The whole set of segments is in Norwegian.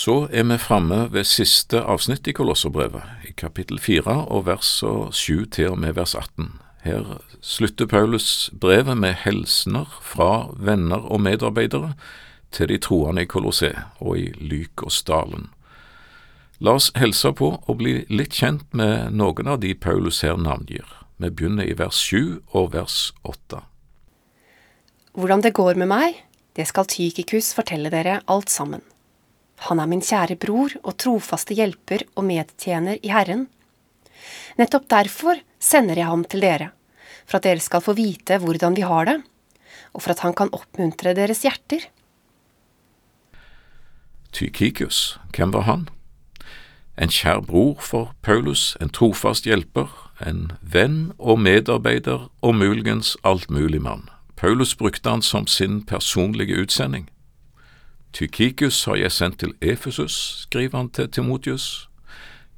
Så er vi framme ved siste avsnitt i Kolosserbrevet, i kapittel 4 og vers 7 til og med vers 18. Her slutter Paulus brevet med helsener fra venner og medarbeidere til de troende i Kolosseet og i Lykosdalen. La oss helse på og bli litt kjent med noen av de Paulus her navngir. Vi begynner i vers 7 og vers 8. Hvordan det går med meg, det skal Tykikus fortelle dere alt sammen. Han er min kjære bror og trofaste hjelper og medtjener i Herren. Nettopp derfor sender jeg ham til dere, for at dere skal få vite hvordan vi har det, og for at han kan oppmuntre deres hjerter. Tykikus, hvem var han? En kjær bror for Paulus, en trofast hjelper, en venn og medarbeider og muligens altmuligmann. Paulus brukte han som sin personlige utsending. Tykikus har jeg sendt til Efesus, skriver han til Timotius.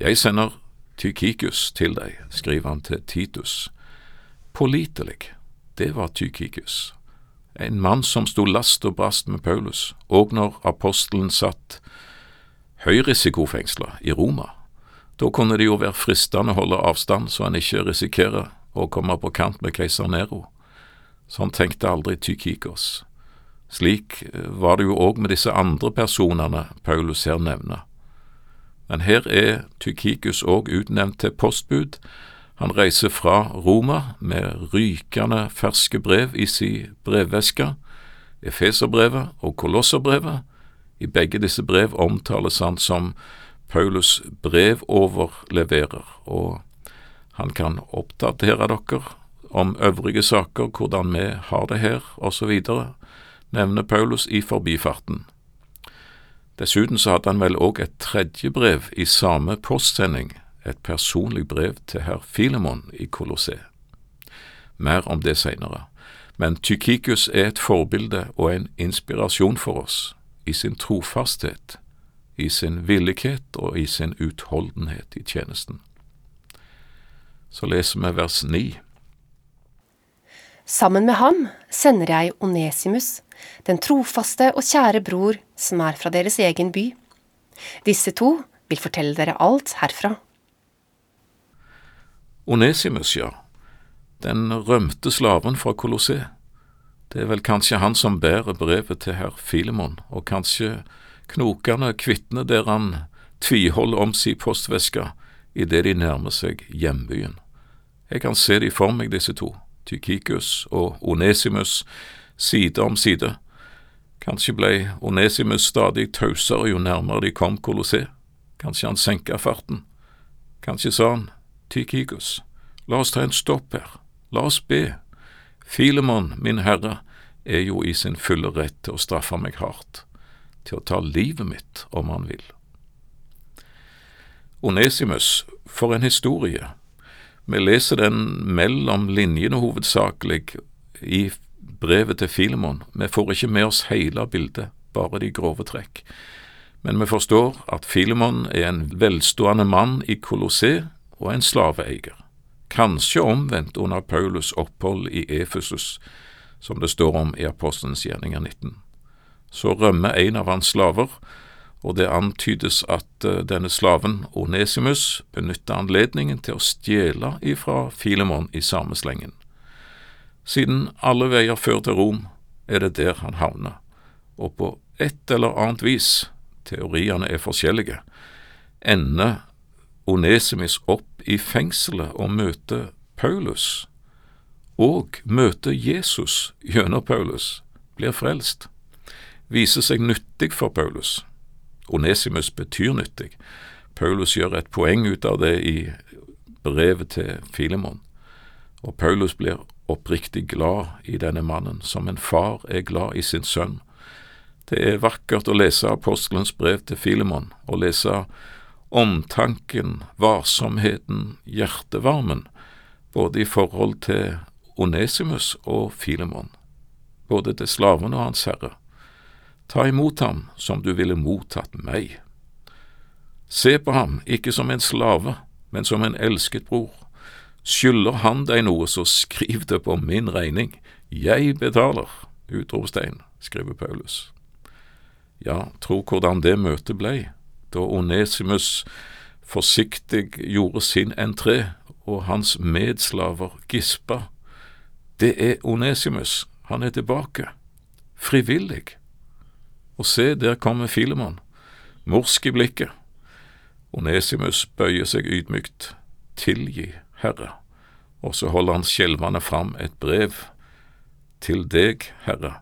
Jeg sender Tykikus til deg, skriver han til Titus. Pålitelig, det var Tykikus, en mann som sto last og brast med Paulus, og når apostelen satt høyrisikofengsla i Roma. Da kunne det jo være fristende å holde avstand så han ikke risikerer å komme på kant med keiser Nero. Sånn tenkte aldri Tykikos. Slik var det jo òg med disse andre personene Paulus her nevner. Men her er Tykikus òg utnevnt til postbud. Han reiser fra Roma med rykende ferske brev i si brevveske. Efeserbrevet og Kolosserbrevet. I begge disse brev omtales han som Paulus brevoverleverer, og han kan oppdatere dere om øvrige saker, hvordan vi har det her, osv nevner Paulus i forbifarten. Dessuten så hadde han vel òg et tredje brev i samme postsending, et personlig brev til herr Filemon i Kolosset. Mer om det seinere, men Tykikus er et forbilde og en inspirasjon for oss i sin trofasthet, i sin villighet og i sin utholdenhet i tjenesten. Så leser vi vers ni. Sammen med ham sender jeg Onesimus, den trofaste og kjære bror som er fra deres egen by. Disse to vil fortelle dere alt herfra. Onesimus, ja, den rømte slaven fra Kolosset. Det er vel kanskje han som bærer brevet til herr Filemon, og kanskje knokene kvitner der han tviholder om si postveske idet de nærmer seg hjembyen. Jeg kan se de for meg, disse to, Tykikus og Onesimus, side om side. Kanskje blei Onesimus stadig tausere jo nærmere de kom Colosset. Kanskje han senka farten. Kanskje sa han, Tykikus, la oss ta en stopp her, la oss be. Filemon, min herre, er jo i sin fulle rett til å straffe meg hardt, til å ta livet mitt om han vil. Onesimus, for en historie. Vi leser den mellom linjene hovedsakelig i brevet til Filemon. Vi får ikke med oss hele bildet, bare de grove trekk. Men vi forstår at Filemon er en velstående mann i Kolossé og en slaveeier. Kanskje omvendt under Paulus' opphold i Efesus, som det står om i Apostelens gjerninger 19. Så rømmer en av hans slaver, og det antydes at uh, denne slaven, Onesimus, benytter anledningen til å stjele ifra Filemon i samme slengen. Siden alle veier fører til Rom, er det der han havner, og på et eller annet vis, teoriene er forskjellige, ender Onesimis opp i fengselet og møter Paulus, og møter Jesus gjennom Paulus, blir frelst, viser seg nyttig for Paulus. Onesimus betyr nyttig. Paulus gjør et poeng ut av det i brevet til Filemon, og Paulus blir oppriktig glad i denne mannen, som en far er glad i sin sønn. Det er vakkert å lese apostelens brev til Filemon, og lese omtanken, varsomheten, hjertevarmen, både i forhold til Onesimus og Filemon, både til slaven og hans herre. Ta imot ham som du ville mottatt meg. Se på ham ikke som en slave, men som en elsket bror Skylder han deg noe, så skriv det på min regning. Jeg betaler! Utropstegn, skriver Paulus. Ja, tro hvordan det møtet blei, da Onesimus forsiktig gjorde sin entré og hans medslaver gispa. Det er Onesimus, han er tilbake, frivillig. Og se, der kommer Filemon, morsk i blikket. Onesimus bøyer seg ydmykt. Tilgi, Herre. Og så holder han skjelvende fram et brev. Til deg, Herre.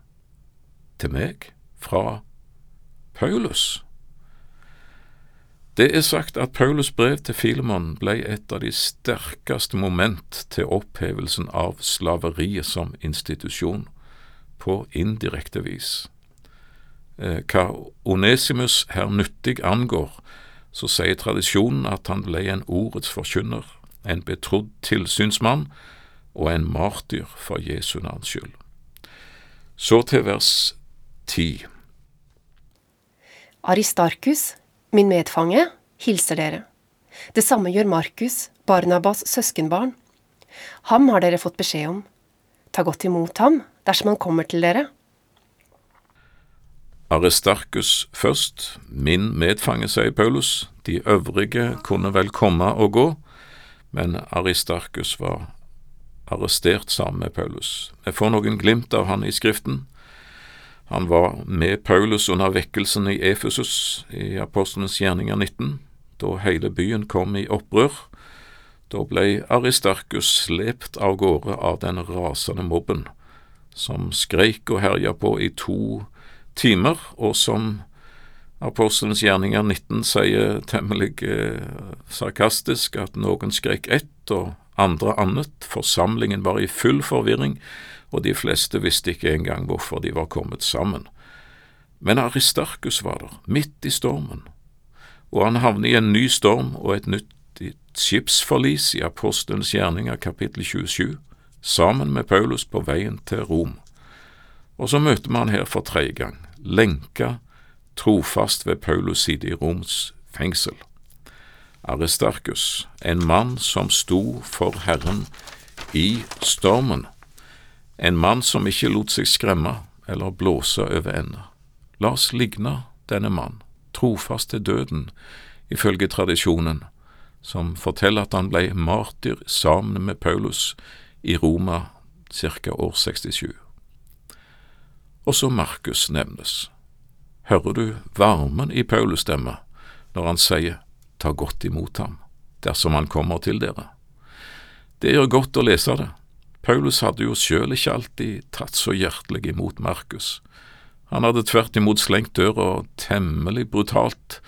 Til meg? Fra Paulus? Det er sagt at Paulus brev til Filemon ble et av de sterkeste moment til opphevelsen av slaveriet som institusjon, på indirekte vis. Eh, hva Onesimus her nyttig angår, så sier tradisjonen at han ble en ordets forkynner, en betrodd tilsynsmann og en martyr for Jesu navns skyld. Så til vers ti. Aristarkus, min medfange, hilser dere. Det samme gjør Markus, Barnabas søskenbarn. Ham har dere fått beskjed om. Ta godt imot ham dersom han kommer til dere. Aristarkus først, min medfange, sier Paulus, de øvrige kunne vel komme og gå, men Aristarkus var arrestert sammen med Paulus. Vi får noen glimt av han i Skriften. Han var med Paulus under vekkelsen i Efesus i Apostlenes gjerninger 19, da hele byen kom i opprør. Da ble Aristarkus slept av gårde av den rasende mobben, som skreik og herja på i to timer, og som Apostelens gjerninger 19 sier temmelig eh, sarkastisk at noen skrek ett og andre annet, forsamlingen var i full forvirring, og de fleste visste ikke engang hvorfor de var kommet sammen. Men Aristarkus var der, midt i stormen, og han havnet i en ny storm og et nytt skipsforlis i Apostelens gjerninger kapittel 27, sammen med Paulus på veien til Rom. Og så møter man her for tredje gang, lenka trofast ved Paulus side i Roms fengsel. Aristarkus, en mann som sto for Herren i stormen en mann som ikke lot seg skremme eller blåse over ende. La oss ligne denne mann, trofast til døden, ifølge tradisjonen, som forteller at han ble martyr sammen med Paulus i Roma ca. år 67. Også Markus nevnes. Hører du varmen i Paulus' stemme når han sier ta godt imot ham dersom han kommer til dere? Det gjør godt å lese det Paulus hadde jo sjøl ikke alltid tatt så hjertelig imot Markus. Han hadde tvert imot slengt døra temmelig brutalt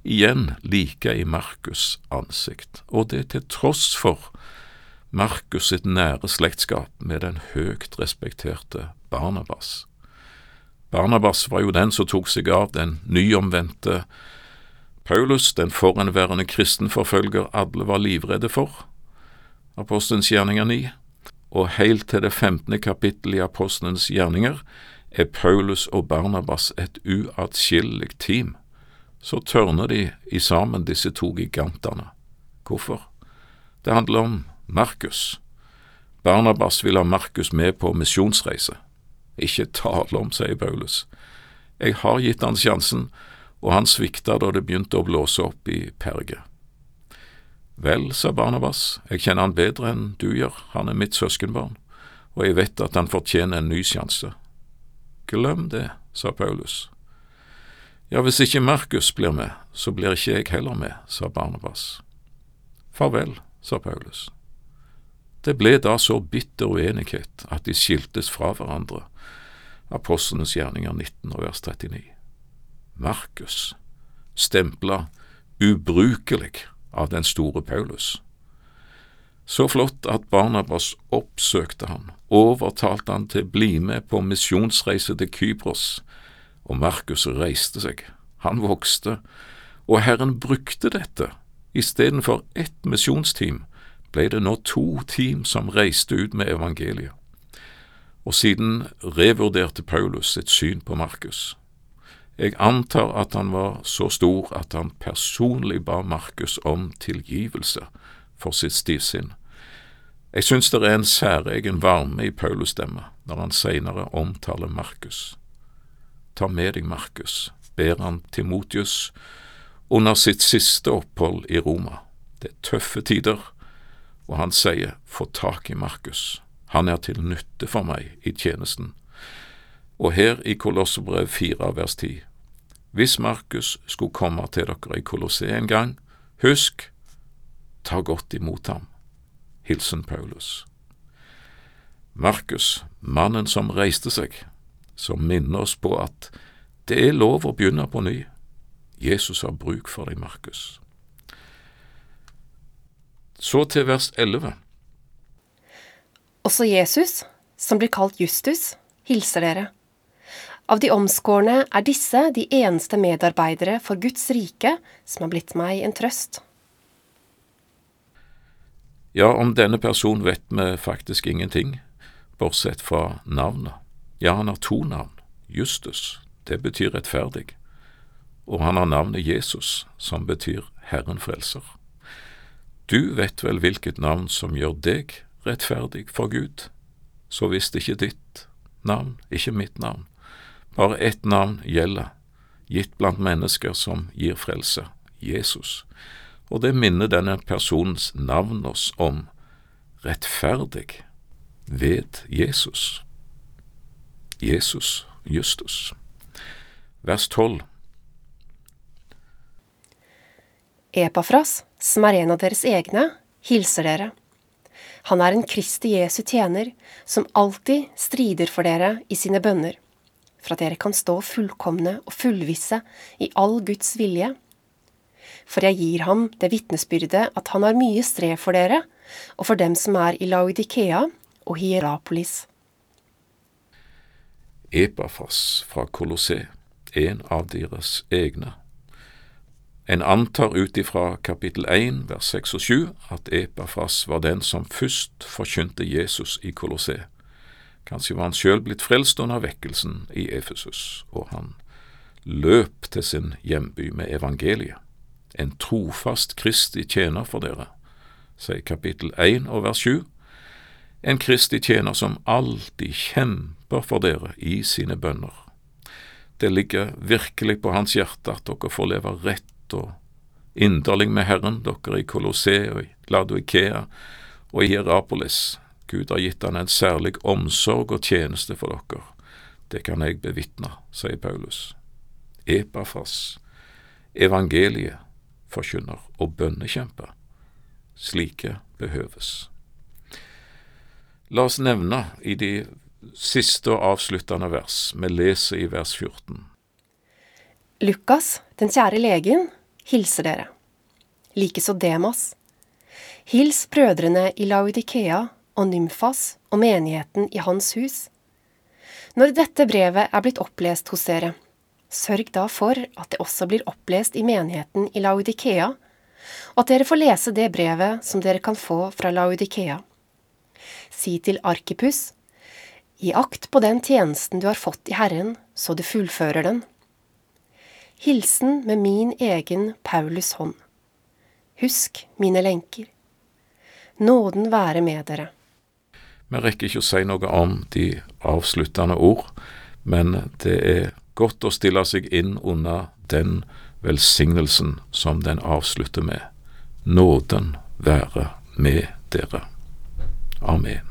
igjen like i Markus' ansikt, og det til tross for Markus sitt nære slektskap med den høyt respekterte Barnabas. Barnabas var jo den som tok seg av den nyomvendte Paulus, den forhenværende kristenforfølger alle var livredde for. Apostelens gjerninger 9 og helt til det femtende kapittel i Apostelens gjerninger er Paulus og Barnabas et uatskillelig team. Så tørner de i sammen, disse to gigantene. Hvorfor? Det handler om Markus. Barnabas vil ha Markus med på misjonsreise. Ikke tale om, sier Paulus. Jeg har gitt han sjansen, og han svikta da det begynte å blåse opp i Perge. Vel, sa Barnabas, jeg kjenner han bedre enn du gjør, han er mitt søskenbarn, og jeg vet at han fortjener en ny sjanse. Glem det, sa Paulus. Ja, hvis ikke Markus blir med, så blir ikke jeg heller med, sa Barnabas. Farvel, sa Paulus. Det ble da så bitter uenighet at de skiltes fra hverandre. Apostlenes gjerninger 19 og vers 39. Markus, stempla ubrukelig av den store Paulus. Så flott at Barnabas oppsøkte han, overtalte han til å bli med på misjonsreise til Kypros, og Markus reiste seg, han vokste, og Herren brukte dette. Istedenfor ett misjonsteam ble det nå to team som reiste ut med evangeliet. Og siden revurderte Paulus sitt syn på Markus. Jeg antar at han var så stor at han personlig ba Markus om tilgivelse for sitt stivsinn. Jeg synes det er en særegen varme i Paulus' stemme når han senere omtaler Markus. Ta med deg Markus, ber han Timotius under sitt siste opphold i Roma. Det er tøffe tider, og han sier få tak i Markus, han er til nytte for meg i tjenesten. Og her i Kolosserbrev 4 vers 10, hvis Markus skulle komme til dere i Kolosseet en gang, husk, ta godt imot ham. Hilsen Paulus. Markus, mannen som reiste seg, som minner oss på at det er lov å begynne på ny. Jesus har bruk for deg, Markus. Så til vers 11. Også Jesus, som blir kalt Justus, hilser dere. Av de omskårne er disse de eneste medarbeidere for Guds rike som har blitt meg en trøst. Ja, om denne personen vet vi faktisk ingenting, bortsett fra navnet. Ja, han har to navn. Justus, det betyr rettferdig, og han har navnet Jesus, som betyr Herren frelser. Du vet vel hvilket navn som gjør deg rettferdig for Gud, så visst ikke ditt navn, ikke mitt navn. Bare ett navn gjelder, gitt blant mennesker som gir frelse, Jesus, og det minner denne personens navn oss om rettferdig ved Jesus. Jesus Justus. Vers 12. Epafras, som er en av deres egne, hilser dere. Han er en Kristi Jesu tjener, som alltid strider for dere i sine bønner, for at dere kan stå fullkomne og fullvisse i all Guds vilje. For jeg gir ham det vitnesbyrdet at han har mye strev for dere, og for dem som er i Laudikea og Hierapolis. Epafas fra Kolossé, en av deres egne. En antar ut ifra kapittel 1 vers 6 og 7 at Epafras var den som først forkynte Jesus i Kolossé. Kanskje var han sjøl blitt frelst under vekkelsen i Efesus, og han løp til sin hjemby med evangeliet. En trofast Kristi tjener for dere, sier kapittel 1 og vers 7. En Kristi tjener som alltid kjemper for dere i sine bønner. Det ligger virkelig på hans hjerte at dere får leve rett og inderlig med Herren, dere i Kolosse og i Ladoikea og i Hierapolis. Gud har gitt han en særlig omsorg og tjeneste for dere. Det kan jeg bevitne, sier Paulus. Epafas, evangeliet, forkynner og bønnekjemper. Slike behøves. La oss nevne i de siste og avsluttende vers, vi leser i vers 14. Lukas, den kjære legen, hilser dere. Likeså Demas. Hils brødrene i Laudikea og Nymfas og menigheten i hans hus. Når dette brevet er blitt opplest hos dere, sørg da for at det også blir opplest i menigheten i Laudikea, og at dere får lese det brevet som dere kan få fra Laudikea. Si til Arkipus, gi akt på den tjenesten du har fått i Herren, så du fullfører den. Hilsen med min egen Paulus hånd. Husk mine lenker. Nåden være med dere. Vi rekker ikke å si noe om de avsluttende ord, men det er godt å stille seg inn under den velsignelsen som den avslutter med. Nåden være med dere. Amen.